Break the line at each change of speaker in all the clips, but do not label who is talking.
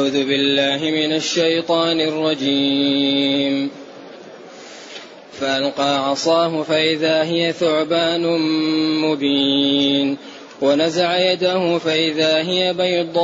أعوذ بالله من الشيطان الرجيم. فألقى عصاه فإذا هي ثعبان مبين. ونزع يده فإذا هي بيضاء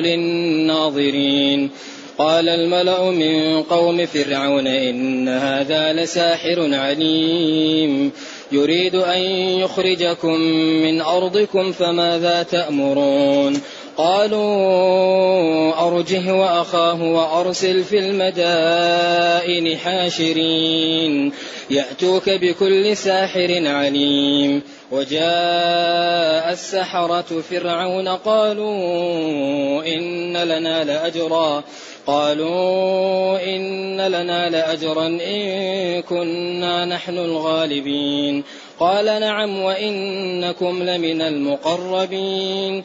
للناظرين. قال الملأ من قوم فرعون إن هذا لساحر عليم. يريد أن يخرجكم من أرضكم فماذا تأمرون؟ قالوا أرجه وأخاه وأرسل في المدائن حاشرين. يأتوك بكل ساحر عليم. وجاء السحرة فرعون قالوا إن لنا لأجرا. قالوا إن لنا لأجرا إن كنا نحن الغالبين. قال نعم وإنكم لمن المقربين.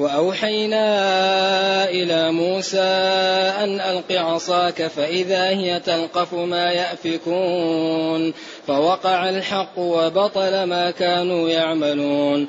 وأوحينا إلى موسى أن ألق عصاك فإذا هي تلقف ما يأفكون فوقع الحق وبطل ما كانوا يعملون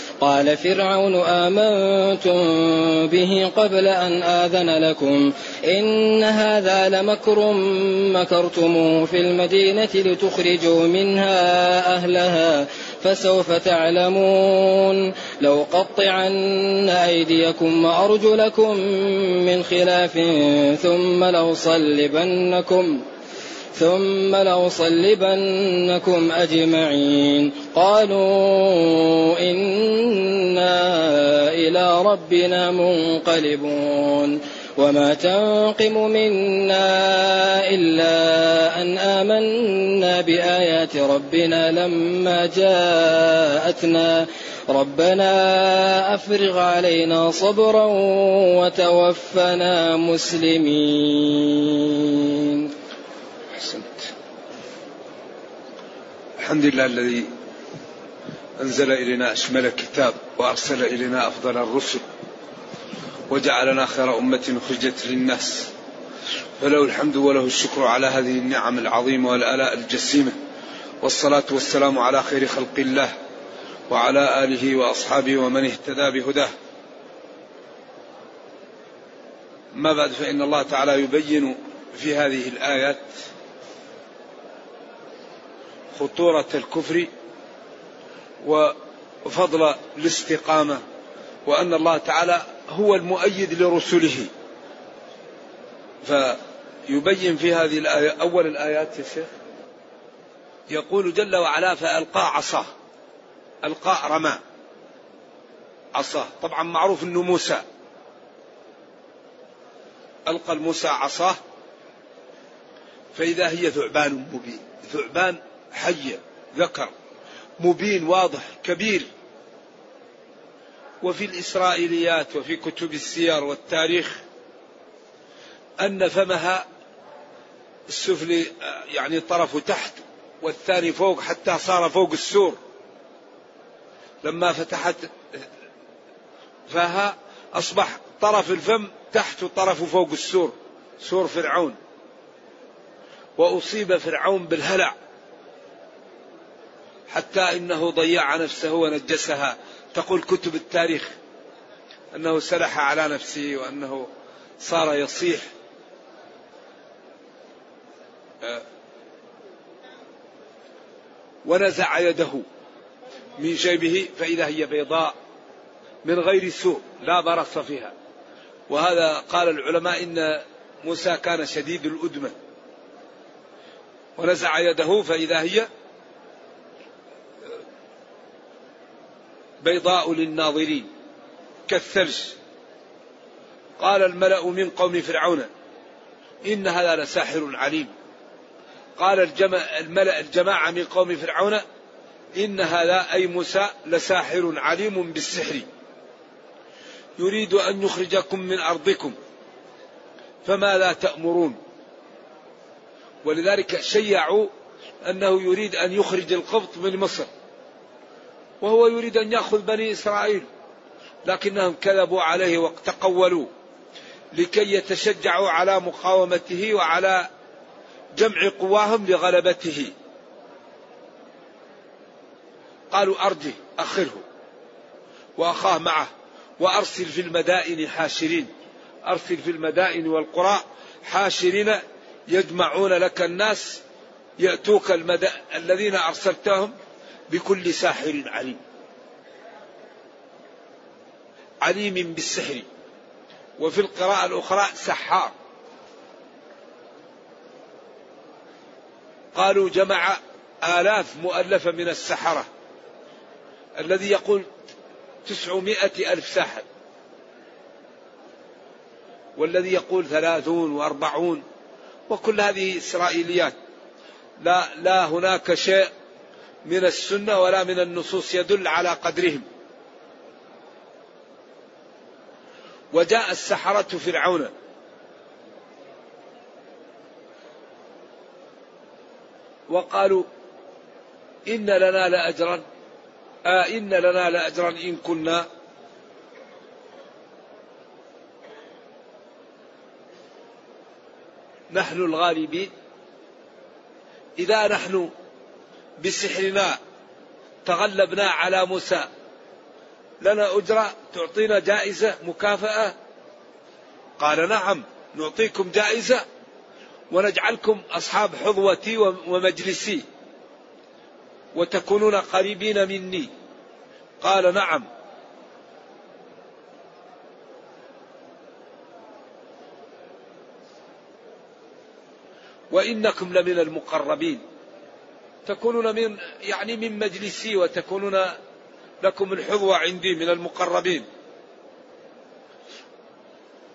قال فرعون آمنتم به قبل أن آذن لكم. إن هذا لمكر مكرتموه في المدينة لتخرجوا منها أهلها فسوف تعلمون. لو قطعن أيديكم وأرجلكم من خلاف ثم لأصلبنكم. ثم لأصلبنكم أجمعين. قالوا إنا إلى ربنا منقلبون. وما تنقم منا إلا أن آمنا بآيات ربنا لما جاءتنا. ربنا أفرغ علينا صبرا وتوفنا مسلمين.
الحمد لله الذي أنزل إلينا أشمل كتاب وأرسل إلينا أفضل الرسل وجعلنا خير أمة أخرجت للناس. فله الحمد وله الشكر على هذه النعم العظيمة والآلاء الجسيمة. والصلاة والسلام على خير خلق الله وعلى آله وأصحابه ومن اهتدى بهداه. ما بعد فإن الله تعالى يبين في هذه الآيات خطورة الكفر وفضل الاستقامة وأن الله تعالى هو المؤيد لرسله. فيبين في هذه الآية أول الآيات يا شيخ يقول جل وعلا فألقى عصاه. ألقى رمى عصاه. طبعا معروف أنه موسى. ألقى الموسى عصاه فإذا هي ثعبان مبين. ثعبان حية ذكر مبين واضح كبير. وفي الإسرائيليات وفي كتب السير والتاريخ أن فمها السفلي يعني طرفه تحت والثاني فوق حتى صار فوق السور. لما فتحت فها أصبح طرف الفم تحت وطرفه فوق السور سور فرعون. وأصيب فرعون بالهلع. حتى إنه ضيع نفسه ونجسها. تقول كتب التاريخ أنه سلح على نفسه وأنه صار يصيح. ونزع يده من جيبه فإذا هي بيضاء من غير سوء لا برص فيها. وهذا قال العلماء إن موسى كان شديد الأدمة. ونزع يده فإذا هي بيضاء للناظرين كالثلج. قال الملأ من قوم فرعون إن هذا لساحر عليم. قال الملأ الجماعة من قوم فرعون إن هذا أي موسى لساحر عليم بالسحر. يريد أن يخرجكم من أرضكم فماذا تأمرون. ولذلك شيعوا أنه يريد أن يخرج القبط من مصر. وهو يريد أن يأخذ بني إسرائيل. لكنهم كذبوا عليه وتقولوا لكي يتشجعوا على مقاومته وعلى جمع قواهم لغلبته. قالوا أرجه أخره وأخاه معه وأرسل في المدائن حاشرين. أرسل في المدائن والقرى حاشرين يجمعون لك الناس يأتوك المدا... الذين أرسلتهم بكل ساحر عليم. عليم بالسحر. وفي القراءة الأخرى سحار. قالوا جمع آلاف مؤلفة من السحرة. الذي يقول تسعمائة ألف ساحر. والذي يقول ثلاثون وأربعون. وكل هذه إسرائيليات. لا, لا هناك شيء من السنة ولا من النصوص يدل على قدرهم. وجاء السحرة فرعون. وقالوا إن لنا لأجرا آه إن لنا لأجرا إن كنا. نحن الغالبين. إذا نحن بسحرنا تغلبنا على موسى. لنا أجرة تعطينا جائزة مكافأة. قال نعم نعطيكم جائزة ونجعلكم أصحاب حظوتي ومجلسي. وتكونون قريبين مني. قال نعم. وإنكم لمن المقربين. تكونون من يعني من مجلسي وتكونون لكم الحظوة عندي من المقربين.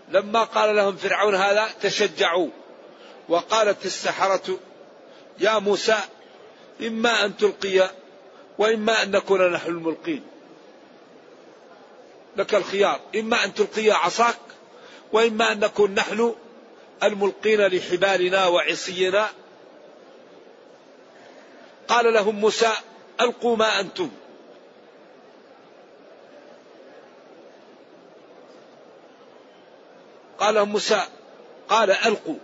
لما قال لهم فرعون هذا تشجعوا. وقالت السحرة يا موسى إما أن تلقي وإما أن نكون نحن الملقين. لك الخيار إما أن تلقي عصاك وإما أن نكون نحن الملقين لحبالنا وعصينا. قال لهم موسى ألقوا ما أنتم. قال لهم موسى قال ألقوا.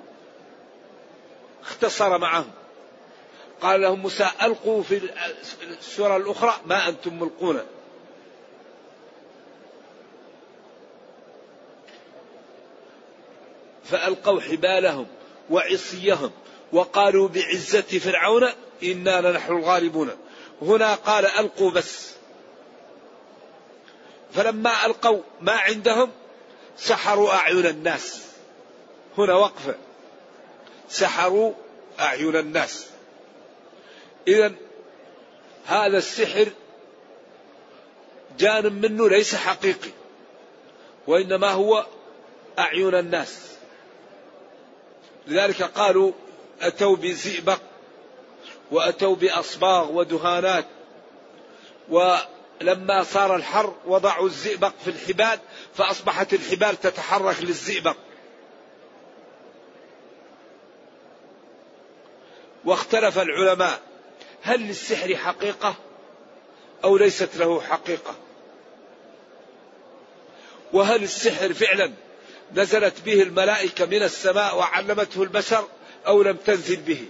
اختصر معهم. قال لهم موسى ألقوا في السورة الأخرى ما أنتم ملقون. فألقوا حبالهم وعصيهم وقالوا بعزة فرعون إنا لنحن الغالبون. هنا قال ألقوا بس. فلما ألقوا ما عندهم سحروا أعين الناس. هنا وقفة سحروا أعين الناس. إذا هذا السحر جانب منه ليس حقيقي وإنما هو أعين الناس. لذلك قالوا أتوا بزئبق؟ وأتوا بأصباغ ودهانات. ولما صار الحر وضعوا الزئبق في الحبال فأصبحت الحبال تتحرك للزئبق. واختلف العلماء هل للسحر حقيقة أو ليست له حقيقة؟ وهل السحر فعلا نزلت به الملائكة من السماء وعلمته البشر أو لم تنزل به؟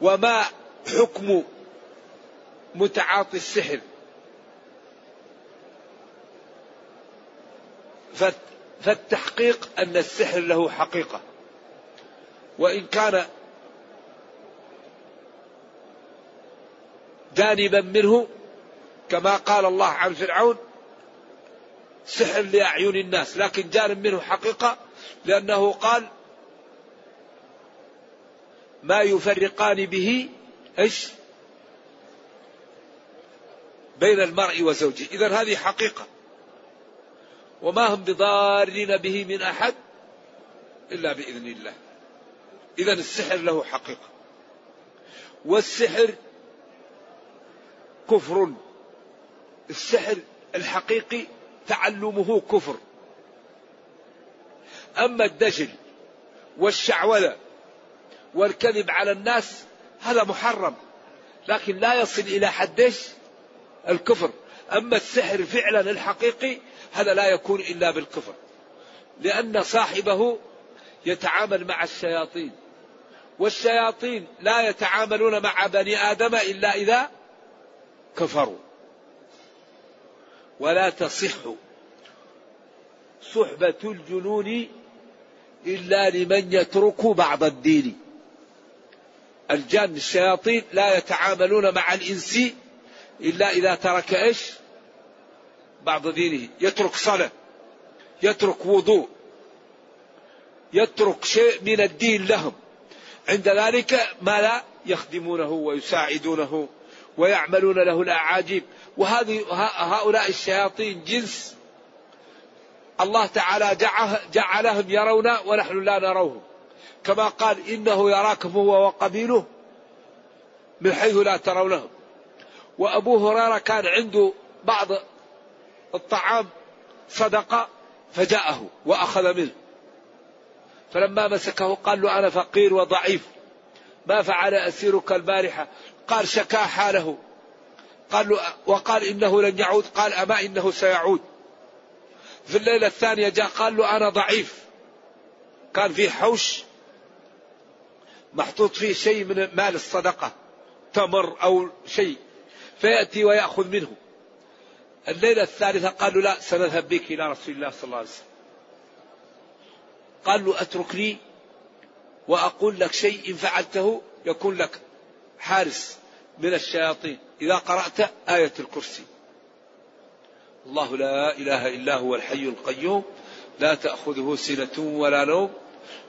وما حكم متعاطي السحر. فالتحقيق أن السحر له حقيقة. وإن كان جانبا منه كما قال الله عن فرعون سحر لأعين الناس لكن جانب منه حقيقة لأنه قال ما يفرقان به إيش؟ بين المرء وزوجه، إذا هذه حقيقة. وما هم بضارين به من أحد إلا بإذن الله. إذا السحر له حقيقة. والسحر كفر. السحر الحقيقي تعلمه كفر. أما الدجل والشعوذة والكذب على الناس هذا محرم. لكن لا يصل إلى حدش الكفر. أما السحر فعلا الحقيقي هذا لا يكون إلا بالكفر. لأن صاحبه يتعامل مع الشياطين. والشياطين لا يتعاملون مع بني آدم إلا إذا كفروا. ولا تصح صحبة الجنون إلا لمن يترك بعض الدين. الجن الشياطين لا يتعاملون مع الإنس إلا إذا ترك إيش؟ بعض دينه. يترك صلاة يترك وضوء يترك شيء من الدين لهم. عند ذلك ما لا يخدمونه ويساعدونه ويعملون له الأعاجيب. وهذه هؤلاء الشياطين جنس الله تعالى جعلهم يرون ونحن لا نروهم. كما قال إنه يراكم هو وقبيله من حيث لا ترونهم. وأبو هريرة كان عنده بعض الطعام صدقة فجاءه وأخذ منه. فلما مسكه قال له أنا فقير وضعيف ما فعل أسيرك البارحة قال شكا حاله. قال له وقال إنه لن يعود؟ قال أما إنه سيعود. في الليلة الثانية جاء قال له أنا ضعيف. كان في حوش محطوط فيه شيء من مال الصدقة تمر أو شيء فيأتي ويأخذ منه. الليلة الثالثة قال له لا سنذهب بك إلى رسول الله صلى الله عليه وسلم. قال له اتركني وأقول لك شيء إن فعلته يكون لك حارس من الشياطين. إذا قرأت آية الكرسي. الله لا إله إلا هو الحي القيوم لا تأخذه سنة ولا نوم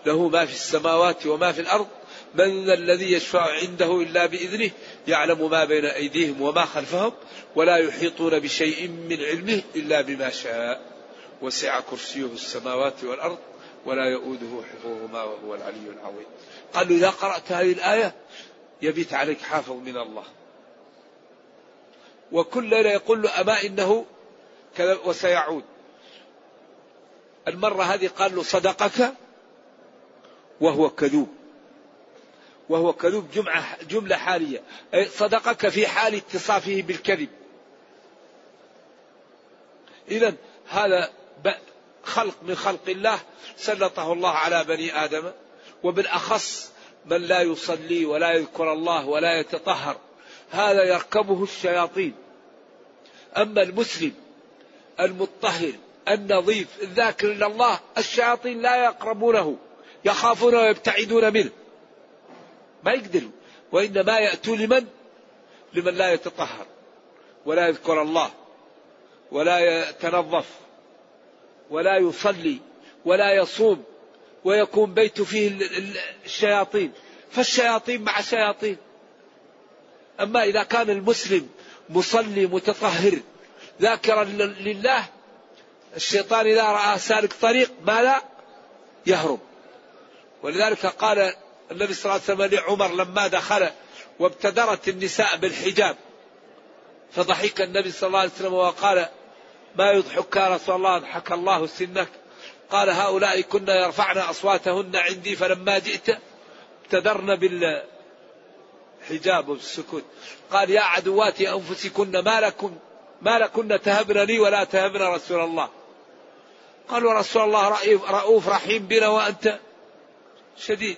له ما في السماوات وما في الأرض من ذا الذي يشفع عنده إلا بإذنه يعلم ما بين أيديهم وما خلفهم ولا يحيطون بشيء من علمه إلا بما شاء. وسع كرسيه السماوات والأرض ولا يؤوده حفظهما وهو العلي العظيم. قال له إذا قرأت هذه الآية يبيت عليك حافظ من الله. وكل ليلة يقول له أما إنه كذا وسيعود. المرة هذه قال له صدقك وهو كذوب. وهو كذوب جمعة جملة حالية. أي صدقك في حال اتصافه بالكذب. إذا هذا خلق من خلق الله سلطه الله على بني آدم وبالأخص من لا يصلي ولا يذكر الله ولا يتطهر. هذا يركبه الشياطين. أما المسلم المطهر النظيف الذاكر لله الشياطين لا يقربونه يخافون ويبتعدون منه. ما يقدروا. وإنما يأتوا لمن؟ لمن لا يتطهر ولا يذكر الله ولا يتنظف ولا يصلي ولا يصوم ويكون بيت فيه الشياطين. فالشياطين مع شياطين أما إذا كان المسلم مصلي متطهر ذاكرا لله الشيطان إذا رأى سالك طريق ما لا؟ يهرب. ولذلك قال النبي صلى الله عليه وسلم لعمر لما دخل وابتدرت النساء بالحجاب. فضحك النبي صلى الله عليه وسلم وقال ما يضحك يا رسول الله؟ اضحك الله سنك. قال هؤلاء كن يرفعن أصواتهن عندي فلما جئت ابتدرن بالحجاب والسكوت. قال يا عدوات أنفسكن ما لكن ما لكن تهبن لي ولا تهبن رسول الله. قالوا رسول الله رؤوف رحيم بنا وأنت شديد.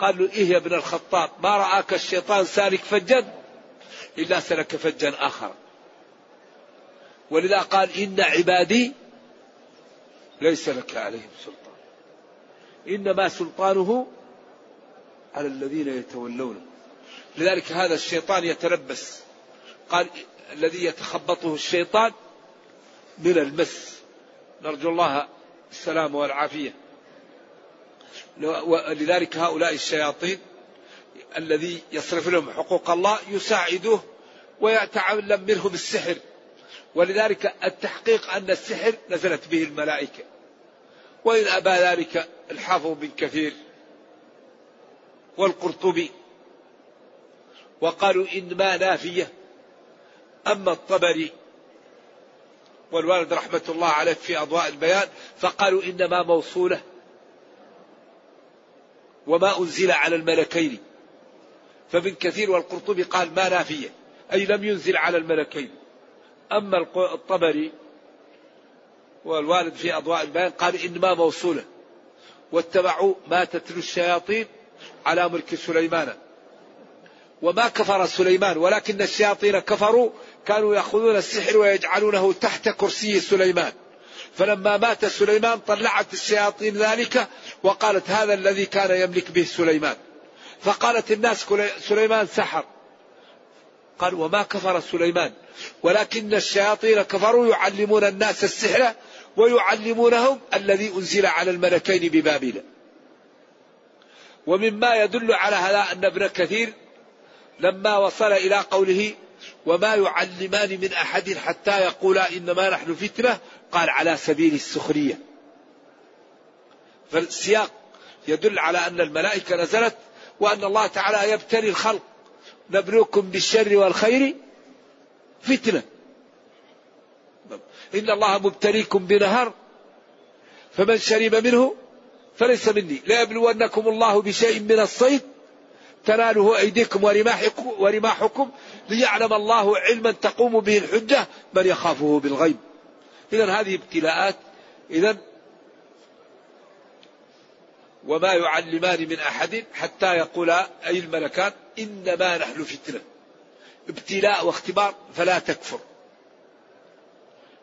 قال له إيه يا ابن الخطاب؟ ما رآك الشيطان سالك فجا؟ إلا سلك فجا آخر. ولذا قال إن عبادي ليس لك عليهم سلطان. إنما سلطانه على الذين يتولونه. لذلك هذا الشيطان يتلبس. قال الذي يتخبطه الشيطان من المس. نرجو الله السلام والعافية. ولذلك هؤلاء الشياطين الذي يصرف لهم حقوق الله يساعدوه ويتعلم منهم السحر. ولذلك التحقيق أن السحر نزلت به الملائكة. وإن أبى ذلك الحافظ بن كثير والقرطبي. وقالوا إنما نافية أما الطبري والوالد رحمة الله عليه في أضواء البيان فقالوا إنما موصولة وما أنزل على الملكين. فابن كثير والقرطبي قال ما نافية. أي لم ينزل على الملكين. أما الطبري والوالد في أضواء البيان قال إنما موصولة. واتبعوا ما تتلو الشياطين على ملك سليمان. وما كفر سليمان ولكن الشياطين كفروا كانوا يأخذون السحر ويجعلونه تحت كرسي سليمان. فلما مات سليمان طلعت الشياطين ذلك وقالت هذا الذي كان يملك به سليمان. فقالت الناس سليمان سحر. قال وما كفر سليمان؟ ولكن الشياطين كفروا يعلمون الناس السحر ويعلمونهم الذي أنزل على الملكين ببابل. ومما يدل على هذا أن ابن كثير لما وصل إلى قوله وما يعلمان من أحد حتى يقولا إنما نحن فتنة. قال على سبيل السخرية. فالسياق يدل على أن الملائكة نزلت وأن الله تعالى يبتلي الخلق. نبلوكم بالشر والخير فتنة. إن الله مبتليكم بنهر فمن شرب منه فليس مني. ليبلونكم الله بشيء من الصيد تناله أيديكم ورماحكم, ورماحكم ليعلم الله علما تقوم به الحجة من يخافه بالغيب. إذا هذه ابتلاءات. إذا وما يعلمان من أحد حتى يقولا أي الملكان إنما نحن فتنة. ابتلاء واختبار فلا تكفر.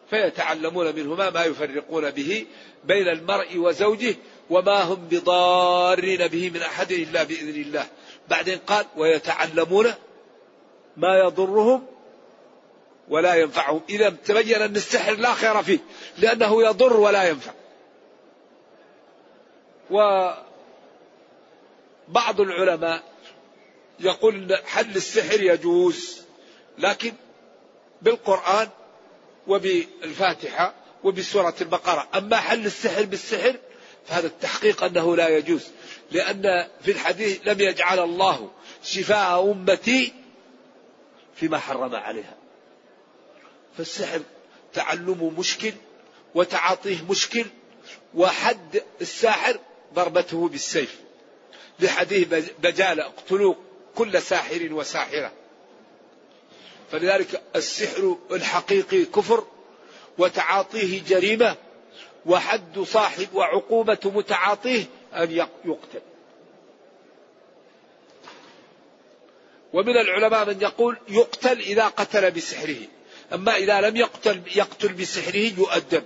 فيتعلمون منهما ما يفرقون به بين المرء وزوجه وما هم بضارين به من أحد إلا بإذن الله. بعدين قال ويتعلمون ما يضرهم ولا ينفعهم. إذا تبين أن السحر لا خير فيه لأنه يضر ولا ينفع. وبعض العلماء يقول حل السحر يجوز لكن بالقرآن وبالفاتحة وبسورة البقرة. أما حل السحر بالسحر فهذا التحقيق أنه لا يجوز. لأن في الحديث لم يجعل الله شفاء أمتي فيما حرم عليها. فالسحر تعلمه مشكل وتعاطيه مشكل وحد الساحر ضربته بالسيف. لحديث بجالة اقتلوا كل ساحر وساحرة. فلذلك السحر الحقيقي كفر وتعاطيه جريمة وحد صاحب وعقوبة متعاطيه أن يقتل. ومن العلماء من يقول يقتل إذا قتل بسحره. أما إذا لم يقتل يقتل بسحره يؤدب.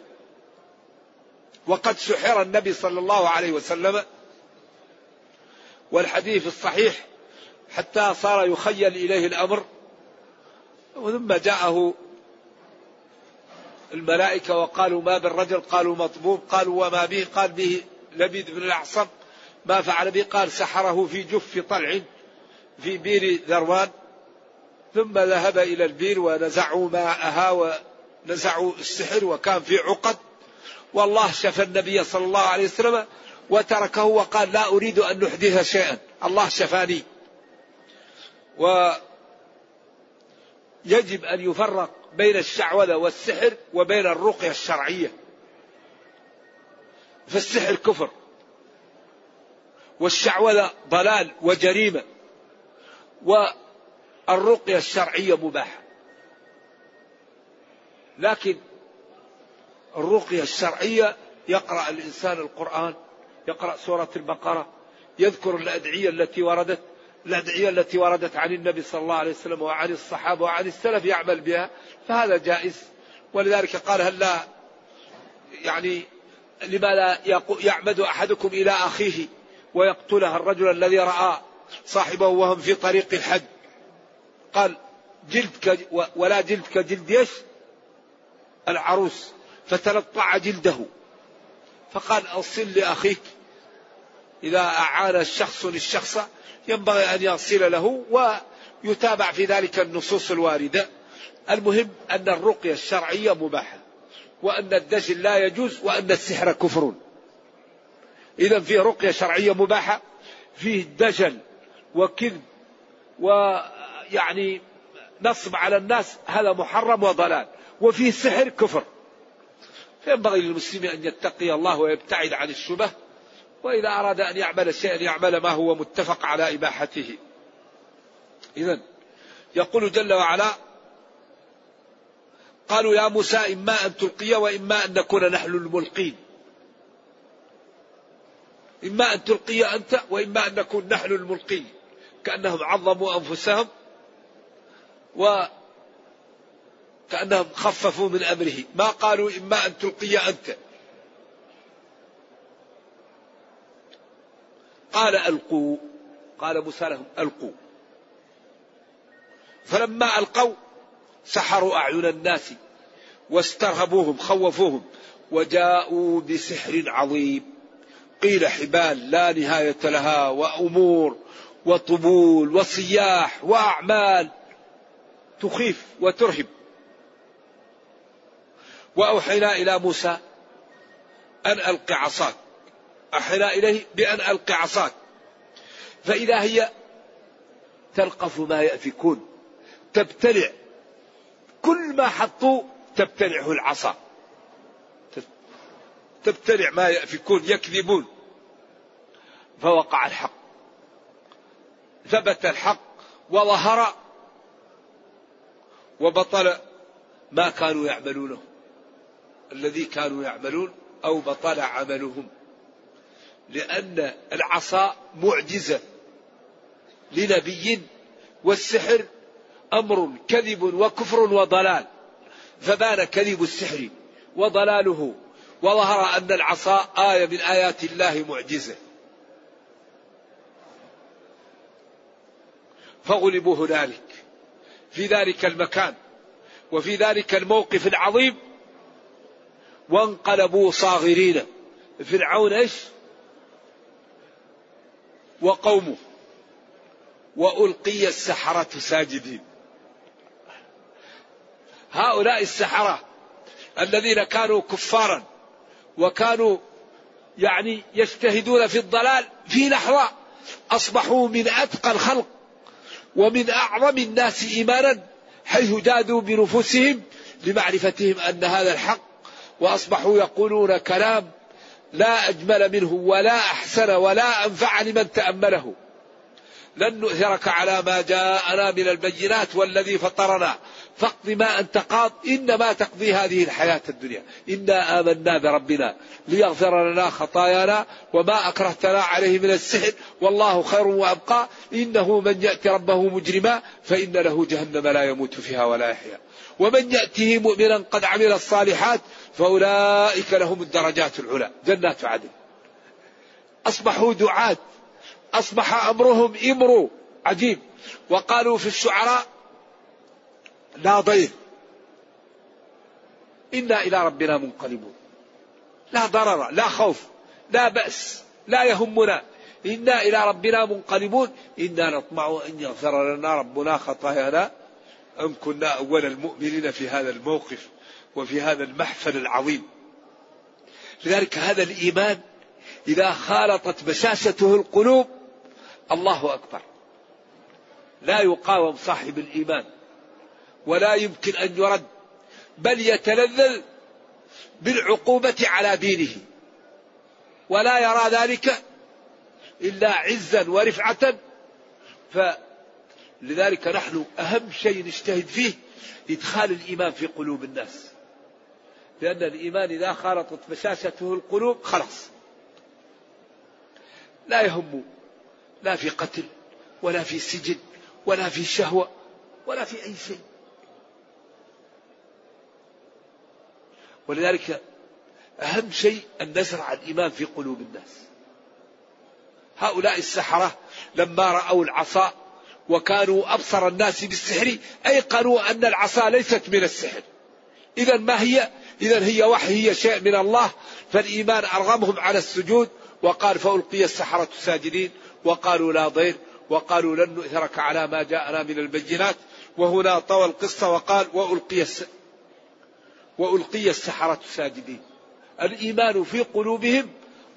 وقد سحر النبي صلى الله عليه وسلم. والحديث الصحيح حتى صار يخيل إليه الأمر. ثم جاءه الملائكة وقالوا ما بالرجل قالوا مطبوب قالوا وما به قال به لبيد بن الأعصم ما فعل به قال سحره في جف طلع في بير ذروان ثم ذهب إلى البير ونزعوا ماءها ونزعوا السحر وكان في عقد. والله شفى النبي صلى الله عليه وسلم وتركه وقال لا أريد أن نحدث شيئا الله شفاني. ويجب أن يفرق بين الشعوذة والسحر وبين الرقية الشرعية. فالسحر كفر. والشعوذة ضلال وجريمة. والرقية الشرعية مباحة. لكن الرقية الشرعية يقرأ الإنسان القرآن يقرأ سورة البقرة يذكر الأدعية التي وردت الأدعية التي وردت عن النبي صلى الله عليه وسلم وعن الصحابة وعن السلف يعمل بها فهذا جائز. ولذلك قال هل لا يعني لما لا يعمد أحدكم إلى أخيه ويقتله الرجل الذي رأى صاحبه وهم في طريق الحج. قال جلدك ولا جلدك جلد يش العروس. فتلطع جلده. فقال أصل لأخيك. إذا أعان الشخص للشخص ينبغي أن يصل له ويتابع في ذلك النصوص الواردة. المهم أن الرقية الشرعية مباحة. وأن الدجل لا يجوز وأن السحر كفر. إذا فيه رقية شرعية مباحة فيه دجل وكذب ويعني نصب على الناس هذا محرم وضلال. وفيه سحر كفر. فينبغي للمسلم أن يتقي الله ويبتعد عن الشبه وإذا أراد أن يعمل شيئا يعمل ما هو متفق على إباحته. إذا يقول جل وعلا قالوا يا موسى إما أن تلقي وإما أن نكون نحن الملقين. إما أن تلقي أنت وإما أن نكون نحن الملقين. كأنهم عظموا أنفسهم و كأنهم خففوا من أمره. ما قالوا إما أن تلقي أنت. قال ألقوا. قال موسى لهم ألقوا. فلما ألقوا سحروا أعين الناس واسترهبوهم خوفوهم وجاءوا بسحر عظيم. قيل حبال لا نهاية لها وأمور وطبول وصياح وأعمال تخيف وترهب. وأوحينا إلى موسى أن ألق عصاك. أوحينا إليه بأن ألق عصاك. فإذا هي تلقف ما يأفكون تبتلع كل ما حطوا تبتلعه العصا. تبتلع ما يأفكون يكذبون. فوقع الحق. ثبت الحق وظهر وبطل ما كانوا يعملونه. الذي كانوا يعملون أو بطل عملهم. لأن العصا معجزة لنبي والسحر أمر كذب وكفر وضلال فبان كذب السحر وضلاله وظهر أن العصا آية من آيات الله معجزة. فغلبوا هنالك في ذلك المكان وفي ذلك الموقف العظيم وانقلبوا صاغرين. فرعون إيش؟ وقومه وألقي السحرة ساجدين. هؤلاء السحرة الذين كانوا كفارا وكانوا يعني يجتهدون في الضلال في لحظه أصبحوا من أتقى الخلق ومن أعظم الناس إيمانا حيث جادوا بنفوسهم لمعرفتهم أن هذا الحق وأصبحوا يقولون كلام لا أجمل منه ولا أحسن ولا أنفع لمن تأمله. لن نؤثرك على ما جاءنا من البينات والذي فطرنا. فاقض ما أنت قاض إنما تقضي هذه الحياة الدنيا. إنا آمنا بربنا ليغفر لنا خطايانا وما أكرهتنا عليه من السحر والله خير وأبقى. إنه من يأتي ربه مجرما فإن له جهنم لا يموت فيها ولا يحيا. ومن يأته مؤمنا قد عمل الصالحات فأولئك لهم الدرجات العلى جنات عدن. أصبحوا دعاة. أصبح أمرهم إمر عجيب. وقالوا في الشعراء لا ضير. إنا إلى ربنا منقلبون. لا ضرر لا خوف لا بأس لا يهمنا. إنا إلى ربنا منقلبون. إنا نطمع أن يغفر لنا ربنا خطايانا. أم كنا أول المؤمنين في هذا الموقف وفي هذا المحفل العظيم. لذلك هذا الإيمان إذا خالطت بشاشته القلوب الله أكبر. لا يقاوم صاحب الإيمان. ولا يمكن أن يرد بل يتلذذ بالعقوبة على دينه. ولا يرى ذلك إلا عزا ورفعة. فلذلك نحن أهم شيء نجتهد فيه إدخال الإيمان في قلوب الناس. لأن الإيمان إذا خالطت بشاشته القلوب خلاص. لا يهم لا في قتل ولا في سجن ولا في شهوة ولا في أي شيء. ولذلك أهم شيء أن نزرع الإيمان في قلوب الناس. هؤلاء السحرة لما رأوا العصا وكانوا أبصر الناس بالسحر أيقنوا أن العصا ليست من السحر. إذا ما هي؟ إذا هي وحي هي شيء من الله. فالإيمان أرغمهم على السجود. وقال فألقي السحرة ساجدين. وقالوا لا ضير. وقالوا لن نؤثرك على ما جاءنا من البينات. وهنا طوى القصة وقال وألقي وألقي السحرة ساجدين الإيمان في قلوبهم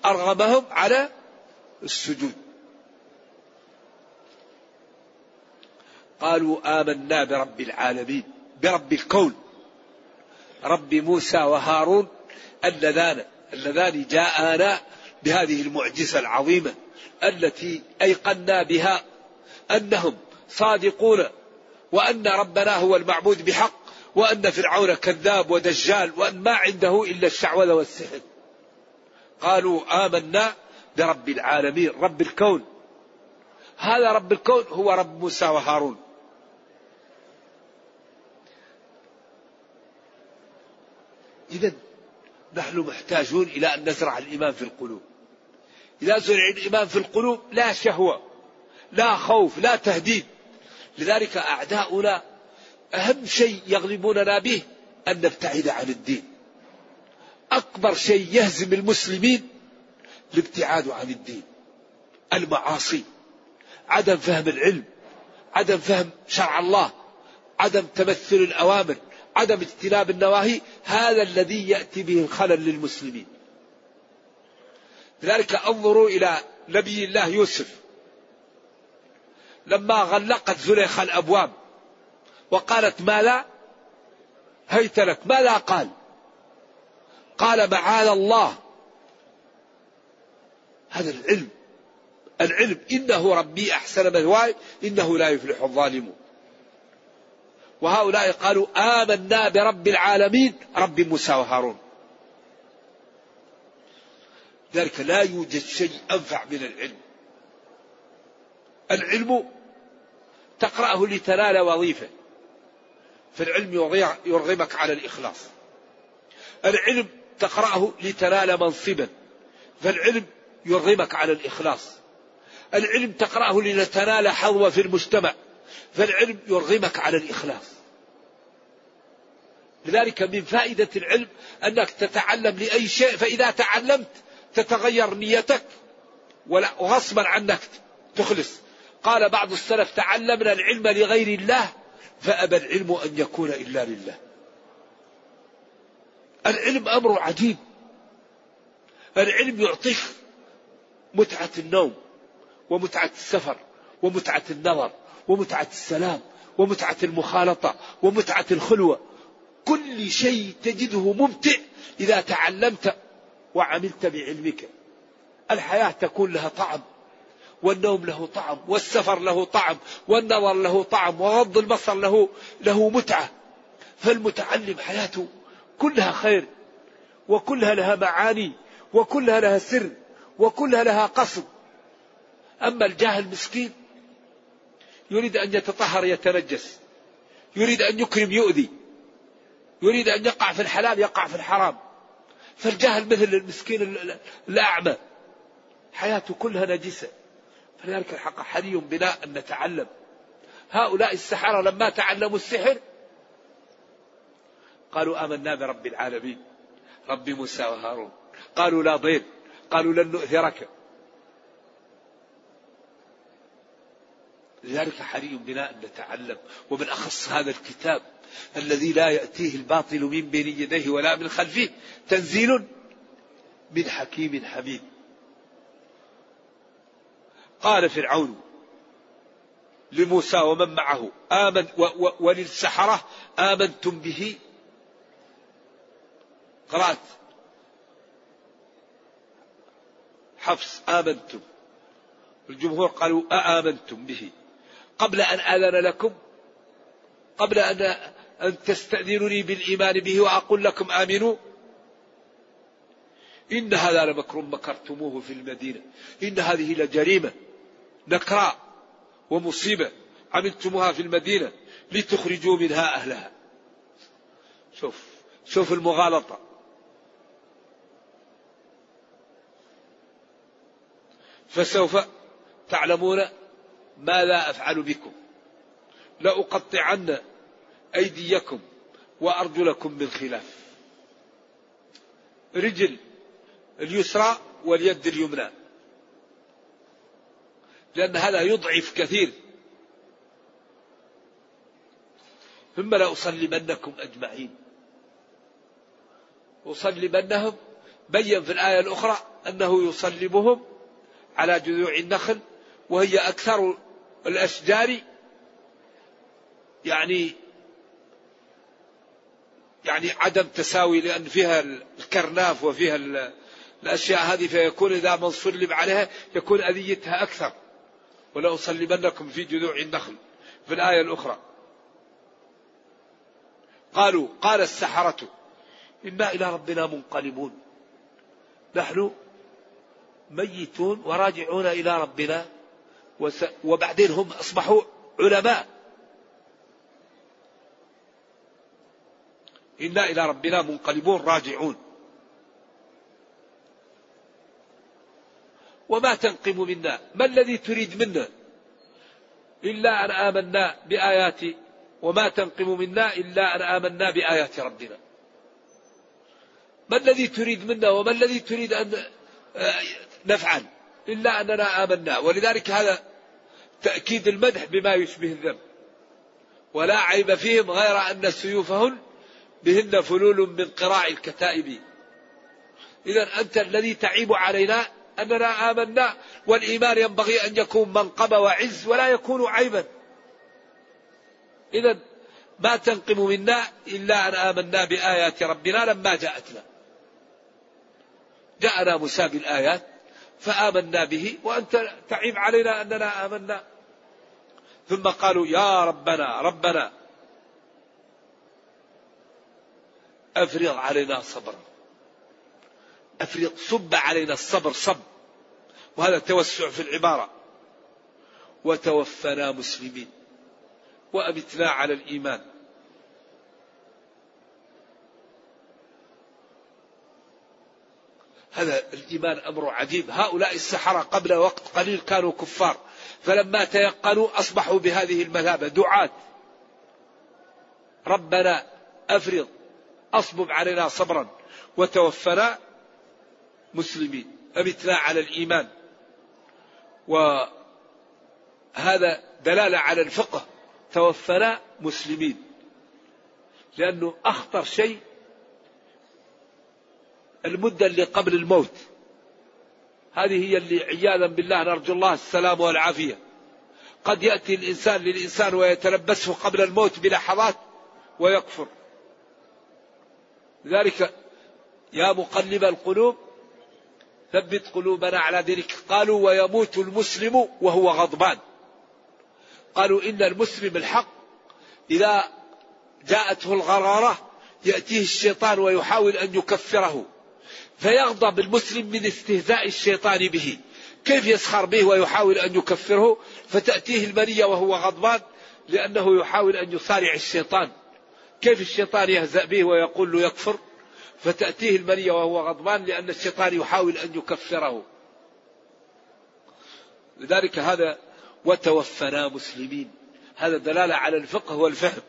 أرغمهم على السجود. قالوا آمنا برب العالمين برب الكون. رب موسى وهارون اللذان اللذان جاءانا بهذه المعجزة العظيمة التي أيقنا بها أنهم صادقون وأن ربنا هو المعبود بحق. وأن فرعون كذاب ودجال وأن ما عنده إلا الشعوذة والسحر. قالوا آمنا برب العالمين رب الكون. هذا رب الكون هو رب موسى وهارون. إذا نحن محتاجون إلى أن نزرع الإيمان في القلوب. إذا زرع الإيمان في القلوب لا شهوة لا خوف لا تهديد. لذلك أعداؤنا أهم شيء يغلبوننا به أن نبتعد عن الدين. أكبر شيء يهزم المسلمين الابتعاد عن الدين. المعاصي. عدم فهم العلم. عدم فهم شرع الله. عدم تمثل الأوامر. عدم اجتناب النواهي. هذا الذي يأتي به الخلل للمسلمين. لذلك انظروا إلى نبي الله يوسف. لما غلقت زليخة الأبواب. وقالت ما لا؟ هيت لك ماذا قال. قال معاذ الله. هذا العلم. العلم. إنه ربي أحسن مثواي إنه لا يفلح الظالمون. وهؤلاء قالوا آمنا برب العالمين. رب موسى وهارون. ذلك لا يوجد شيء أنفع من العلم. العلم تقرأه لتنال وظيفة. فالعلم يرغمك على الإخلاص. العلم تقرأه لتنال منصبا فالعلم يرغمك على الإخلاص. العلم تقرأه لتنال حظوة في المجتمع فالعلم يرغمك على الإخلاص. لذلك من فائدة العلم أنك تتعلم لأي شيء فإذا تعلمت تتغير نيتك وغصبا عنك تخلص. قال بعض السلف تعلمنا العلم لغير الله فأبى العلم أن يكون إلا لله. العلم أمر عجيب. العلم يعطيك متعة النوم ومتعة السفر ومتعة النظر ومتعة السلام ومتعة المخالطة ومتعة الخلوة. كل شيء تجده ممتع إذا تعلمت وعملت بعلمك. الحياة تكون لها طعم. والنوم له طعم والسفر له طعم والنظر له طعم وغض البصر له له متعة. فالمتعلم حياته كلها خير وكلها لها معاني وكلها لها سر وكلها لها قصد. أما الجاهل مسكين يريد أن يتطهر يتنجس يريد أن يكرم يؤذي يريد أن يقع في الحلال يقع في الحرام. فالجاهل مثل المسكين الأعمى. حياته كلها نجسة. فلذلك الحق حري بنا أن نتعلم. هؤلاء السحرة لما تعلموا السحر قالوا آمنا برب العالمين. رب موسى وهارون. قالوا لا ضير. قالوا لن نؤثرك. لذلك حري بنا أن نتعلم. ومن أخص هذا الكتاب الذي لا يأتيه الباطل من بين يديه ولا من خلفه تنزيل من حكيم حميد. قال فرعون لموسى ومن معه آمن وللسحرة آمنتم به؟ قرأت. حفص آمنتم. الجمهور قالوا أآمنتم به. قبل أن آذن لكم قبل أن أن تستأذنوني بالإيمان به وأقول لكم آمنوا. إن هذا لمكر مكرتموه في المدينة. إن هذه لجريمة. نكراء ومصيبة عملتموها في المدينة لتخرجوا منها أهلها. شوف شوف المغالطة. فسوف تعلمون ماذا أفعل بكم. لأقطعن أيديكم وأرجلكم من خلاف. رجل اليسرى واليد اليمنى. لأن هذا يضعف كثير. ثم لأصلبنكم أجمعين. أصلبنهم بين في الآية الأخرى أنه يصلبهم على جذوع النخل وهي أكثر الأشجار يعني يعني عدم تساوي لأن فيها الكرناف وفيها الأشياء هذه فيكون إذا من صلب عليها يكون أذيتها أكثر. ولأصلبنكم في جذوع النخل. في الآية الأخرى. قالوا قال السحرة إنا إلى ربنا منقلبون. نحن ميتون وراجعون إلى ربنا. وبعدين هم أصبحوا علماء. إنا إلى ربنا منقلبون راجعون. وما تنقم منا. ما الذي تريد منا؟ إلا أن آمنا بآيات وما تنقم منا إلا أن آمنا بآيات ربنا. ما الذي تريد منا وما الذي تريد أن آه، نفعل؟ إلا أننا آمنا. ولذلك هذا تأكيد المدح بما يشبه الذنب. ولا عيب فيهم غير أن سيوفهن بهن فلول من قراع الكتائب. إذا أنت الذي تعيب علينا أننا آمنا والإيمان ينبغي أن يكون منقبة وعز ولا يكون عيبا. إذا ما تنقم منا إلا أن آمنا بآيات ربنا لما جاءتنا. جاءنا موسى بالآيات فآمنا به وأنت تعيب علينا أننا آمنا. ثم قالوا يا ربنا ربنا أفرغ علينا صبرا أفرغ صب علينا الصبر صب. وهذا توسع في العبارة. وتوفنا مسلمين. وأمتنا على الإيمان. هذا الإيمان أمر عجيب. هؤلاء السحرة قبل وقت قليل كانوا كفار. فلما تيقنوا أصبحوا بهذه المثابة دعاة. ربنا أفرض أصبب علينا صبرا. وتوفنا مسلمين أمتنا على الإيمان. وهذا دلالة على الفقه. توفنا مسلمين. لأنه أخطر شيء المدة اللي قبل الموت. هذه هي اللي عياذا بالله نرجو الله السلام والعافية. قد يأتي الإنسان للإنسان ويتلبسه قبل الموت بلحظات ويكفر. لذلك يا مقلب القلوب ثبت قلوبنا على دينك قالوا ويموت المسلم وهو غضبان. قالوا إن المسلم الحق. إذا جاءته الغرارة يأتيه الشيطان ويحاول أن يكفره. فيغضب المسلم من استهزاء الشيطان به. كيف يسخر به ويحاول أن يكفره؟ فتأتيه المنية وهو غضبان لأنه يحاول أن يصارع الشيطان. كيف الشيطان يهزأ به ويقول له يكفر؟ فتأتيه المنية وهو غضبان لأن الشيطان يحاول أن يكفره. لذلك هذا وتوفنا مسلمين. هذا دلالة على الفقه والفهم.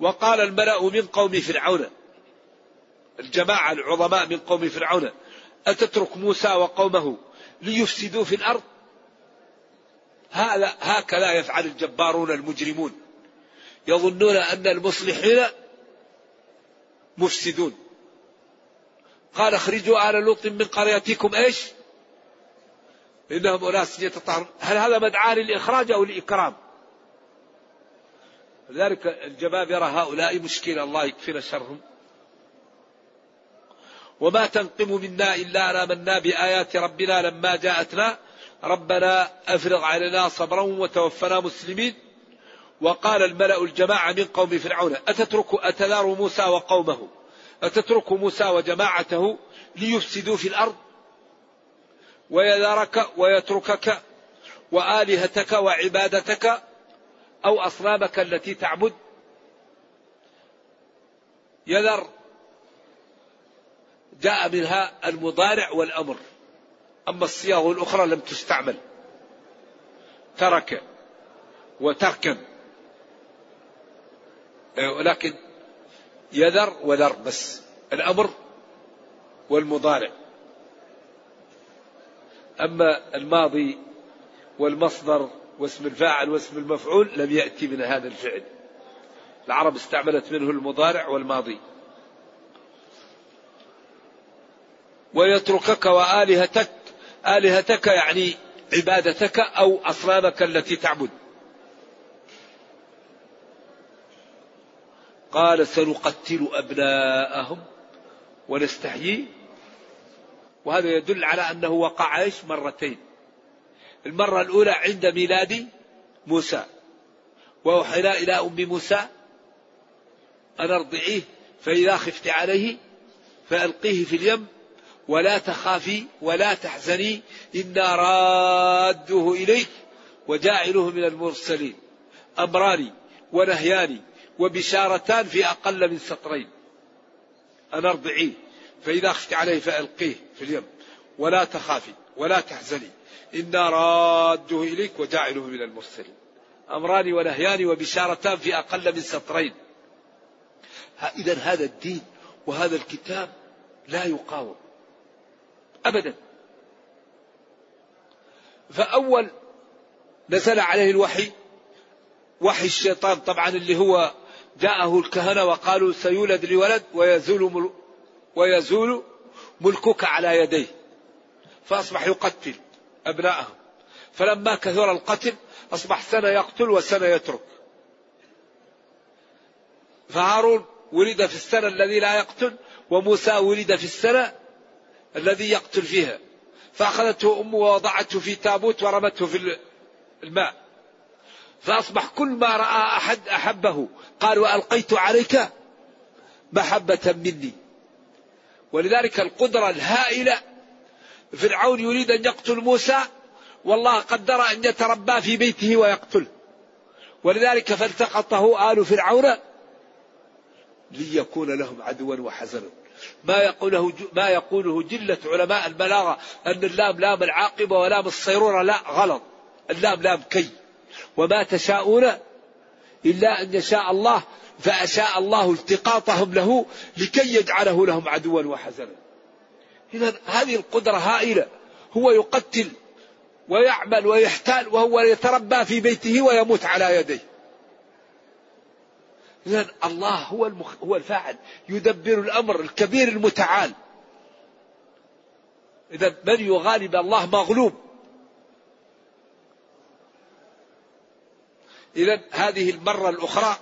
وقال الملأ من قوم فرعون. الجماعة العظماء من قوم فرعون. أتترك موسى وقومه ليفسدوا في الأرض؟ هذا هكذا يفعل الجبارون المجرمون. يظنون أن المصلحين مفسدون. قال اخرجوا آل لوط من قريتكم إيش؟ إنهم أناس يتطهرون. هل هذا مدعاة للإخراج أو الإكرام؟ لذلك الجبابرة هؤلاء مشكلة الله يكفينا شرهم. وما تنقم منا إلا أن آمنا بآيات ربنا لما جاءتنا. ربنا أفرغ علينا صبرا وتوفنا مسلمين. وقال الملأ الجماعة من قوم فرعون أتترك أتذار موسى وقومه؟ أتترك موسى وجماعته ليفسدوا في الأرض؟ ويذرك ويتركك وآلهتك وعبادتك أو أصنامك التي تعبد؟ يذر جاء منها المضارع والأمر أما الصياغ الأخرى لم تستعمل. ترك وتركا ولكن يذر وذر بس. الأمر والمضارع. أما الماضي والمصدر واسم الفاعل واسم المفعول لم يأتي من هذا الفعل. العرب استعملت منه المضارع والماضي. ويتركك وآلهتك آلهتك يعني عبادتك أو أصنامك التي تعبد. قال سنقتل أبناءهم ونستحيي. وهذا يدل على أنه وقع إيش؟ مرتين. المرة الأولى عند ميلاد موسى. وأوحينا إلى أم موسى أن أرضعيه فإذا خفت عليه فألقيه في اليم. ولا تخافي ولا تحزني إنا رادوه إليك وجاعله من المرسلين. أمران ونهيان. وبشارتان في أقل من سطرين. أن أرضعيه فإذا خفت عليه فألقيه في اليم. ولا تخافي ولا تحزني. إنا رادوه إليك وجاعله من المرسلين. أمران ونهيان وبشارتان في أقل من سطرين. إذا هذا الدين وهذا الكتاب لا يقاوم. أبدا. فأول نزل عليه الوحي وحي الشيطان طبعا اللي هو جاءه الكهنة وقالوا سيولد لولد ويزول مل ويزول ملكك على يديه. فأصبح يقتل أبناءهم. فلما كثر القتل أصبح سنة يقتل وسنة يترك. فهارون ولد في السنة الذي لا يقتل وموسى ولد في السنة الذي يقتل فيها. فأخذته أمه ووضعته في تابوت ورمته في الماء. فأصبح كل ما رأى أحد أحبه قال وألقيت عليك محبة مني. ولذلك القدرة الهائلة فرعون يريد أن يقتل موسى والله قدر أن يتربى في بيته ويقتله. ولذلك فالتقطه آل فرعون ليكون لهم عدوا وحزنا. ما يقوله ما يقوله جلة علماء البلاغة أن اللام لام العاقبة ولام الصيرورة لا غلط. اللام لام كي. وما تشاءون إلا أن يشاء الله فأشاء الله التقاطهم له لكي يجعله لهم عدوا وحزنا. إذا هذه القدرة هائلة هو يقتل ويعمل ويحتال وهو يتربى في بيته ويموت على يديه. إذا الله هو المخ... هو الفاعل يدبر الأمر الكبير المتعال. إذا من يغالب الله مغلوب. إذا هذه المرة الأخرى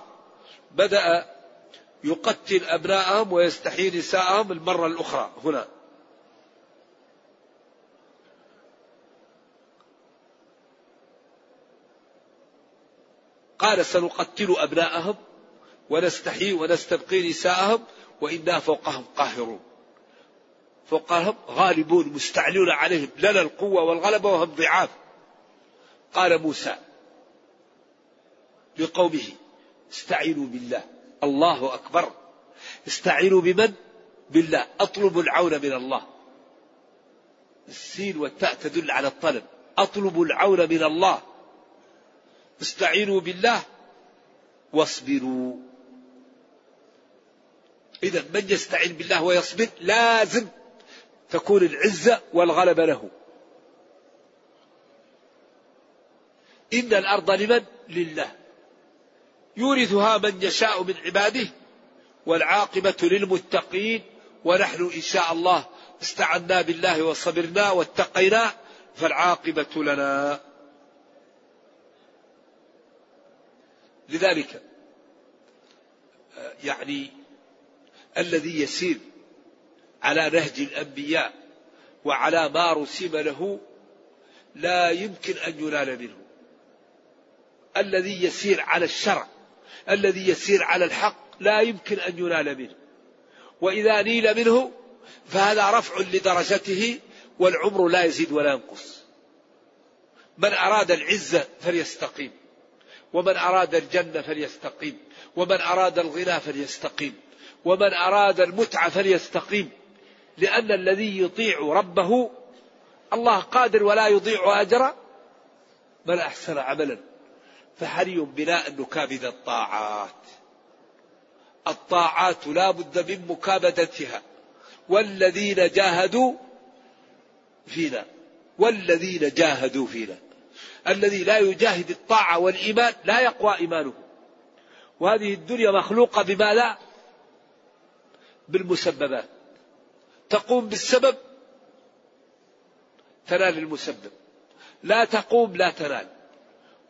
بدأ يقتل أبناءهم ويستحيي نساءهم المرة الأخرى. هنا. قال سنقتل أبناءهم ونستحيي ونستبقي نساءهم وإنا فوقهم قاهرون. فوقهم غالبون مستعلون عليهم. لنا القوة والغلبة وهم ضعاف. قال موسى لقومه استعينوا بالله. الله أكبر. استعينوا بمن؟ بالله. أطلبوا العون من الله. السين والتاء تدل على الطلب. أطلبوا العون من الله. استعينوا بالله. واصبروا. إذا من يستعين بالله ويصبر لازم تكون العزة والغلبة له. إن الأرض لمن؟ لله. يورثها من يشاء من عباده والعاقبة للمتقين ونحن إن شاء الله استعنا بالله وصبرنا واتقينا فالعاقبة لنا. لذلك يعني الذي يسير على نهج الأنبياء وعلى ما رسم له لا يمكن أن ينال منه. الذي يسير على الشرع الذي يسير على الحق لا يمكن أن ينال منه. وإذا نيل منه فهذا رفع لدرجته والعمر لا يزيد ولا ينقص. من أراد العزة فليستقيم ومن أراد الجنة فليستقيم ومن أراد الغنى فليستقيم ومن أراد المتعة فليستقيم. لأن الذي يطيع ربه الله قادر ولا يضيع أجر من أحسن عملا. فحري بنا أن نكابد الطاعات؟ الطاعات لا بد من مكابدتها. والذين جاهدوا فينا. والذين جاهدوا فينا. الذي لا يجاهد الطاعة والإيمان لا يقوى إيمانه. وهذه الدنيا مخلوقة بما لا بالمسببات. تقوم بالسبب تنال المسبب. لا تقوم لا تنال.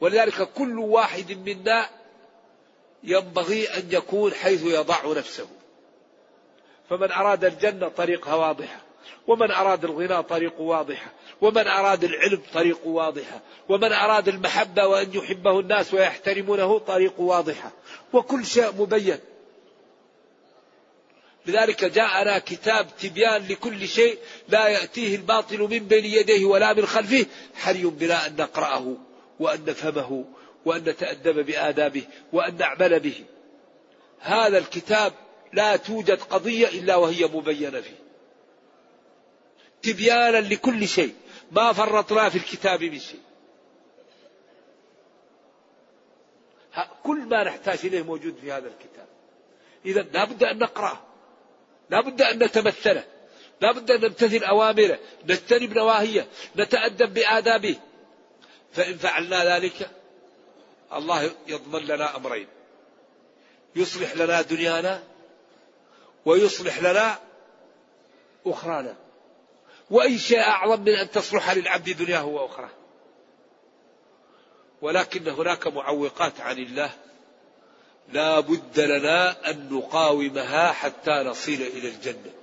ولذلك كل واحد منا ينبغي أن يكون حيث يضع نفسه. فمن أراد الجنة طريقها واضحة ومن أراد الغنى طريق واضحة ومن أراد العلم طريق واضحة ومن أراد المحبة وأن يحبه الناس ويحترمونه طريق واضحة. وكل شيء مبين. لذلك جاءنا كتاب تبيان لكل شيء لا يأتيه الباطل من بين يديه ولا من خلفه حري بنا أن نقرأه. وأن نفهمه وأن نتأدب بآدابه وأن نعمل به. هذا الكتاب لا توجد قضية إلا وهي مبينة فيه. تبيانا لكل شيء. ما فرطنا في الكتاب من شيء. كل ما نحتاج إليه موجود في هذا الكتاب. إذا لا بد أن نقرأه. لا بد أن نتمثله. لا بد أن نمتثل أوامره. نجتنب نواهيه. نتأدب بآدابه. فإن فعلنا ذلك الله يضمن لنا أمرين. يصلح لنا دنيانا ويصلح لنا أخرانا. وأي شيء أعظم من أن تصلح للعبد دنياه وأخراه. ولكن هناك معوقات عن الله لا بد لنا أن نقاومها حتى نصل إلى الجنة.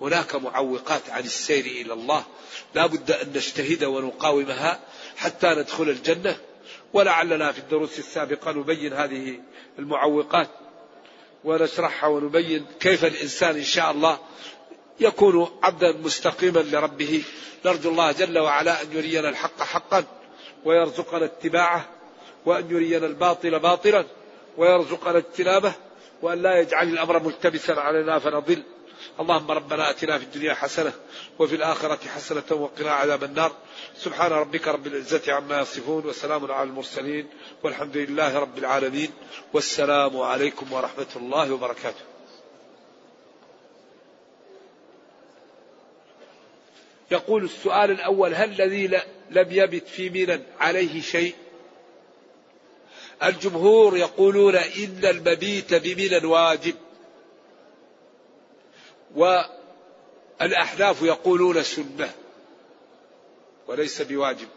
هناك معوقات عن السير إلى الله. لا بد أن نجتهد ونقاومها حتى ندخل الجنة. ولعلنا في الدروس السابقة نبين هذه المعوقات ونشرحها ونبين كيف الإنسان إن شاء الله يكون عبدا مستقيما لربه. نرجو الله جل وعلا أن يرينا الحق حقا ويرزقنا اتباعه وأن يرينا الباطل باطلا ويرزقنا اجتنابه وأن لا يجعل الأمر ملتبسا علينا فنضل. اللهم ربنا آتنا في الدنيا حسنة وفي الآخرة حسنة وقنا عذاب النار. سبحان ربك رب العزة عما يصفون وسلام على المرسلين والحمد لله رب العالمين. والسلام عليكم ورحمة الله وبركاته. يقول السؤال الأول هل الذي لم يبت في منى عليه شيء؟ الجمهور يقولون إن المبيت بمنى واجب. والأحناف يقولون سنة وليس بواجب.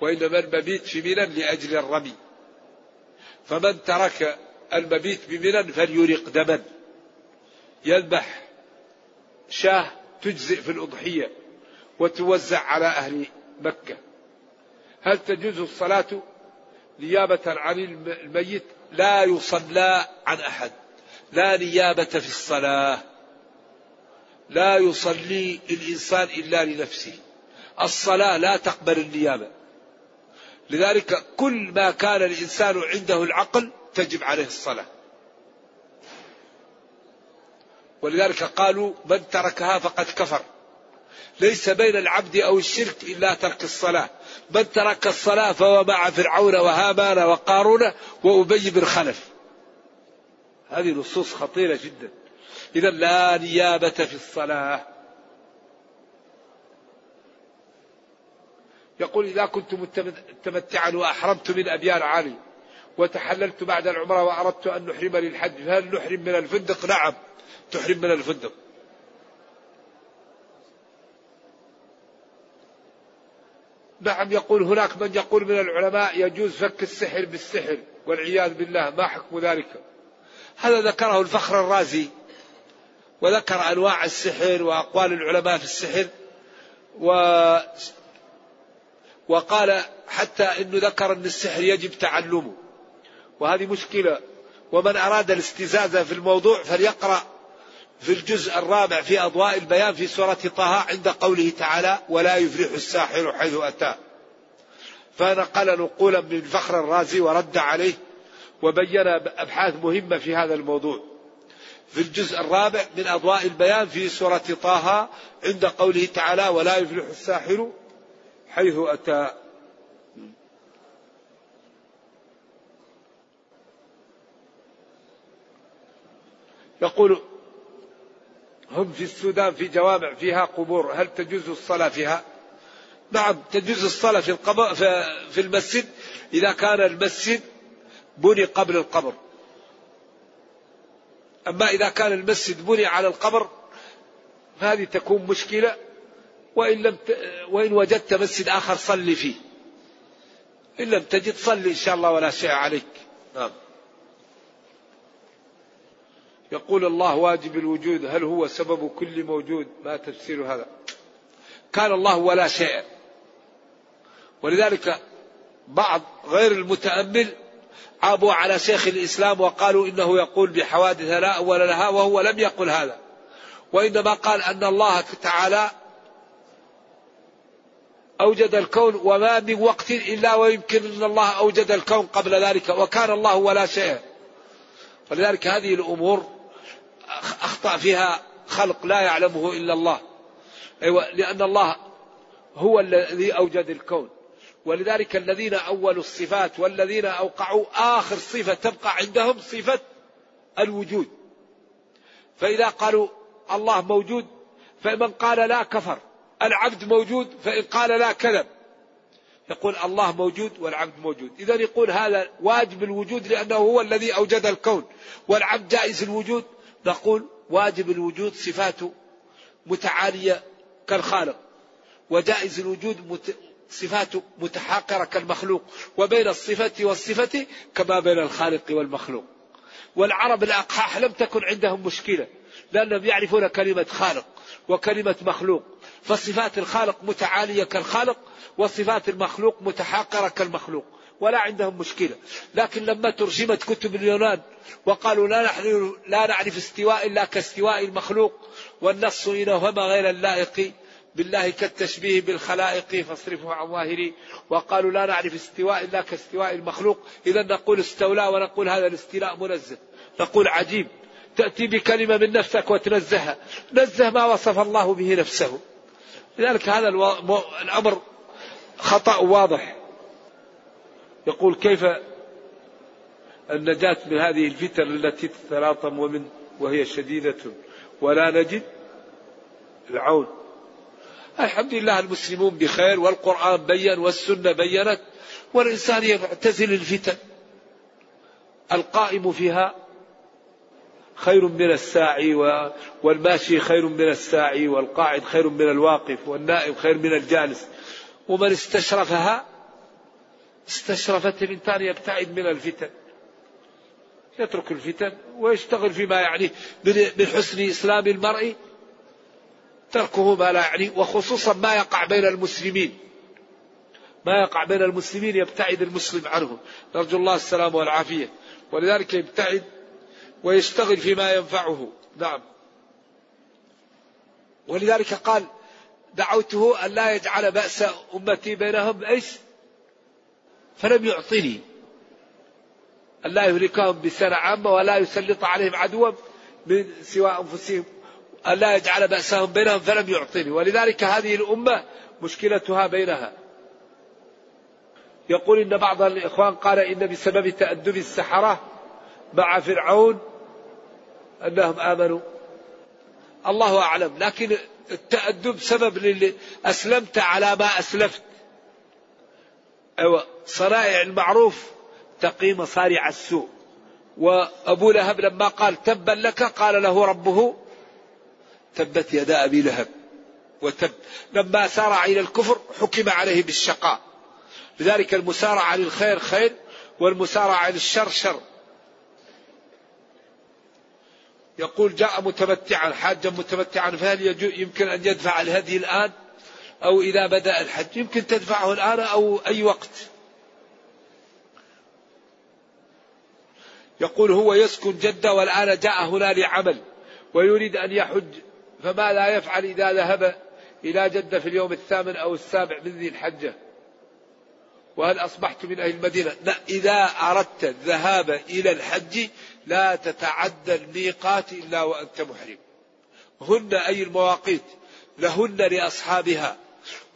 وإنما المبيت في منى لأجل الرمي. فمن ترك المبيت بمنى فليرق دما. يذبح شاة تجزئ في الأضحية وتوزع على أهل مكة. هل تجوز الصلاة نيابة عن الميت؟ لا يصلى عن أحد. لا نيابة في الصلاة. لا يصلي الإنسان إلا لنفسه. الصلاة لا تقبل النيابة. لذلك كل ما كان الإنسان عنده العقل تجب عليه الصلاة. ولذلك قالوا من تركها فقد كفر. ليس بين العبد أو الشرك إلا ترك الصلاة. من ترك الصلاة فهو مع فرعون وهامان وقارون وأبي بن خلف. هذه نصوص خطيرة جدا. إذا لا نيابة في الصلاة. يقول إذا كنت متمتعا وأحرمت من أبيار عالي وتحللت بعد العمرة وأردت أن نحرم للحج هل نحرم من الفندق؟ نعم تحرم من الفندق. نعم يقول هناك من يقول من العلماء يجوز فك السحر بالسحر والعياذ بالله ما حكم ذلك؟ هذا ذكره الفخر الرازي. وذكر أنواع السحر وأقوال العلماء في السحر و وقال حتى أنه ذكر أن السحر يجب تعلمه. وهذه مشكلة. ومن أراد الاستزازة في الموضوع فليقرأ في الجزء الرابع في أضواء البيان في سورة طه عند قوله تعالى ولا يفلح الساحر حيث أتى فنقل نقولا من فخر الرازي ورد عليه وبين أبحاث مهمة في هذا الموضوع. في الجزء الرابع من أضواء البيان في سورة طه عند قوله تعالى ولا يفلح الساحر حيث أتى يقول هم في السودان في جوامع فيها قبور هل تجوز الصلاة فيها؟ نعم تجوز الصلاة في, القبر في المسجد إذا كان المسجد بني قبل القبر. أما إذا كان المسجد بني على القبر هذه تكون مشكلة. وإن, لم ت... وإن وجدت مسجد آخر صلي فيه. إن لم تجد صلي إن شاء الله ولا شيء عليك. نعم. يقول الله واجب الوجود. هل هو سبب كل موجود؟ ما تفسير هذا. كان الله ولا شيء. ولذلك بعض غير المتأمل عابوا على شيخ الإسلام وقالوا إنه يقول بحوادث لا أول لها وهو لم يقل هذا. وإنما قال أن الله تعالى أوجد الكون وما من وقت إلا ويمكن أن الله أوجد الكون قبل ذلك وكان الله ولا شيء. ولذلك هذه الأمور أخطأ فيها خلق لا يعلمه إلا الله. أيوة لأن الله هو الذي أوجد الكون. ولذلك الذين أولوا الصفات والذين أوقعوا آخر صفة تبقى عندهم صفة الوجود. فإذا قالوا الله موجود فمن قال لا كفر العبد موجود فإن قال لا كذب. يقول الله موجود والعبد موجود. إذا يقول هذا واجب الوجود لأنه هو الذي أوجد الكون. والعبد جائز الوجود. نقول واجب الوجود صفاته متعالية كالخالق. وجائز الوجود. صفاته متحاقرة كالمخلوق وبين الصفة والصفة كما بين الخالق والمخلوق. والعرب الأقحاح لم تكن عندهم مشكلة لأنهم يعرفون كلمة خالق وكلمة مخلوق. فصفات الخالق متعالية كالخالق وصفات المخلوق متحاقرة كالمخلوق ولا عندهم مشكلة. لكن لما ترجمت كتب اليونان وقالوا لا نحن لا نعرف استواء إلا كاستواء المخلوق والنص إن وهم غير اللائق بالله كالتشبيه بالخلائق فاصرفه عن ظاهري. وقالوا لا نعرف استواء إلا كاستواء المخلوق. إذا نقول استولى ونقول هذا الاستيلاء منزه. نقول عجيب. تأتي بكلمة من نفسك وتنزهها. نزه ما وصف الله به نفسه. لذلك هذا الأمر خطأ واضح. يقول كيف النجاة من هذه الفتن التي تتلاطم ومن وهي شديدة. ولا نجد العون. الحمد لله المسلمون بخير والقرآن بين والسنة بينت والإنسان يعتزل الفتن. القائم فيها خير من الساعي والماشي خير من الساعي والقاعد خير من الواقف والنائم خير من الجالس. ومن استشرفها استشرفت الإنسان يبتعد من الفتن. يترك الفتن ويشتغل فيما يعنيه من حسن إسلام المرء. تركه ما لا يعني وخصوصا ما يقع بين المسلمين. ما يقع بين المسلمين يبتعد المسلم عنه. نرجو الله السلام والعافية. ولذلك يبتعد ويشتغل فيما ينفعه. نعم. ولذلك قال دعوته أن لا يجعل بأس أمتي بينهم. إيش؟ فلم يعطني. أن لا يهلكهم بسنة عامة ولا يسلط عليهم عدوا من سوى أنفسهم. أن لا يجعل بأسهم بينهم فلم يعطني. ولذلك هذه الأمة مشكلتها بينها. يقول إن بعض الإخوان قال إن بسبب تأدب السحرة مع فرعون أنهم آمنوا. الله أعلم. لكن التأدب سبب للي أسلمت على ما أسلفت. أيوة صنائع المعروف تقي مصارع السوء. وأبو لهب لما قال تبا لك قال له ربه تبت يدا أبي لهب وتب. لما سارع إلى الكفر حكم عليه بالشقاء. لذلك المسارعة للخير خير والمسارعة للشر شر. يقول جاء متمتعا حاجا متمتعا فهل يمكن أن يدفع الهدي الآن؟ أو إذا بدأ الحج. يمكن تدفعه الآن أو أي وقت. يقول هو يسكن جدة والآن جاء هنا لعمل ويريد أن يحج. فما لا يفعل إذا ذهب إلى جدة في اليوم الثامن أو السابع من ذي الحجة. وهل أصبحت من أهل المدينة؟ لا إذا أردت الذهاب إلى الحج لا تتعدى الميقات إلا وأنت محرم. هن أي المواقيت؟ لهن لأصحابها.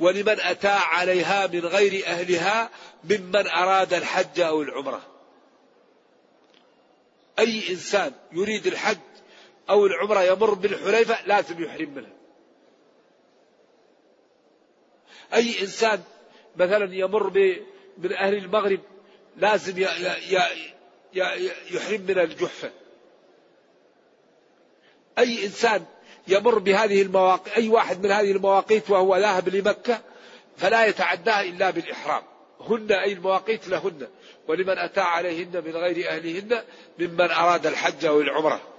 ولمن أتى عليها من غير أهلها ممن أراد الحج أو العمرة. أي إنسان يريد الحج أو العمرة يمر بالحليفة لازم يحرم منها. أي إنسان مثلا يمر من أهل المغرب لازم يحرم من الجحفة. أي إنسان يمر بهذه المواقيت أي واحد من هذه المواقيت وهو ذاهب لمكة فلا يتعداها إلا بالإحرام. هن أي المواقيت لهن. ولمن أتى عليهن من غير أهلهن ممن أراد الحج أو العمرة.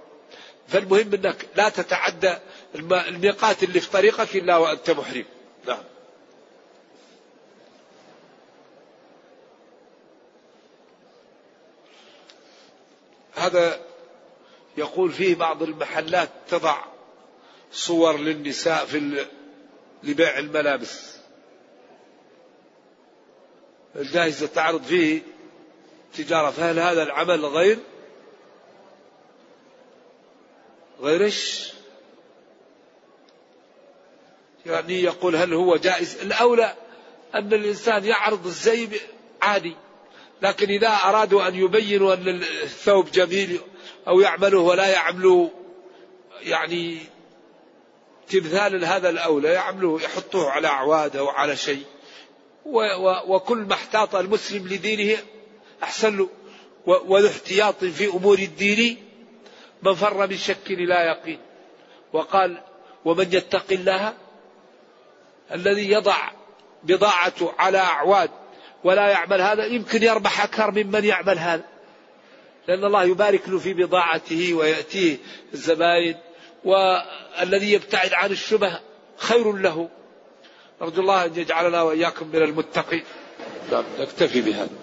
فالمهم أنك لا تتعدى الميقات اللي في طريقك إلا وأنت محرم. نعم. هذا يقول فيه بعض المحلات تضع صور للنساء في لبيع الملابس. الجائزة تعرض فيه تجارة فهل هذا العمل غير غير إيش؟ يعني يقول هل هو جائز؟ الأولى أن الإنسان يعرض الزي عادي لكن إذا أرادوا أن يبينوا أن الثوب جميل أو يعمله ولا يعملوا يعني تمثال هذا الأولى يعملوه يحطوه على أعواد أو على شيء وكل ما احتاط المسلم لدينه أحسن له والاحتياط في أمور الدين من فر من شك إلى يقين. وقال ومن يتق الله الذي يضع بضاعته على أعواد ولا يعمل هذا يمكن يربح أكثر ممن يعمل هذا. لأن الله يبارك له في بضاعته ويأتيه الزبائن والذي يبتعد عن الشبه خير له. نرجو الله أن يجعلنا وإياكم من المتقين. نعم نكتفي بهذا.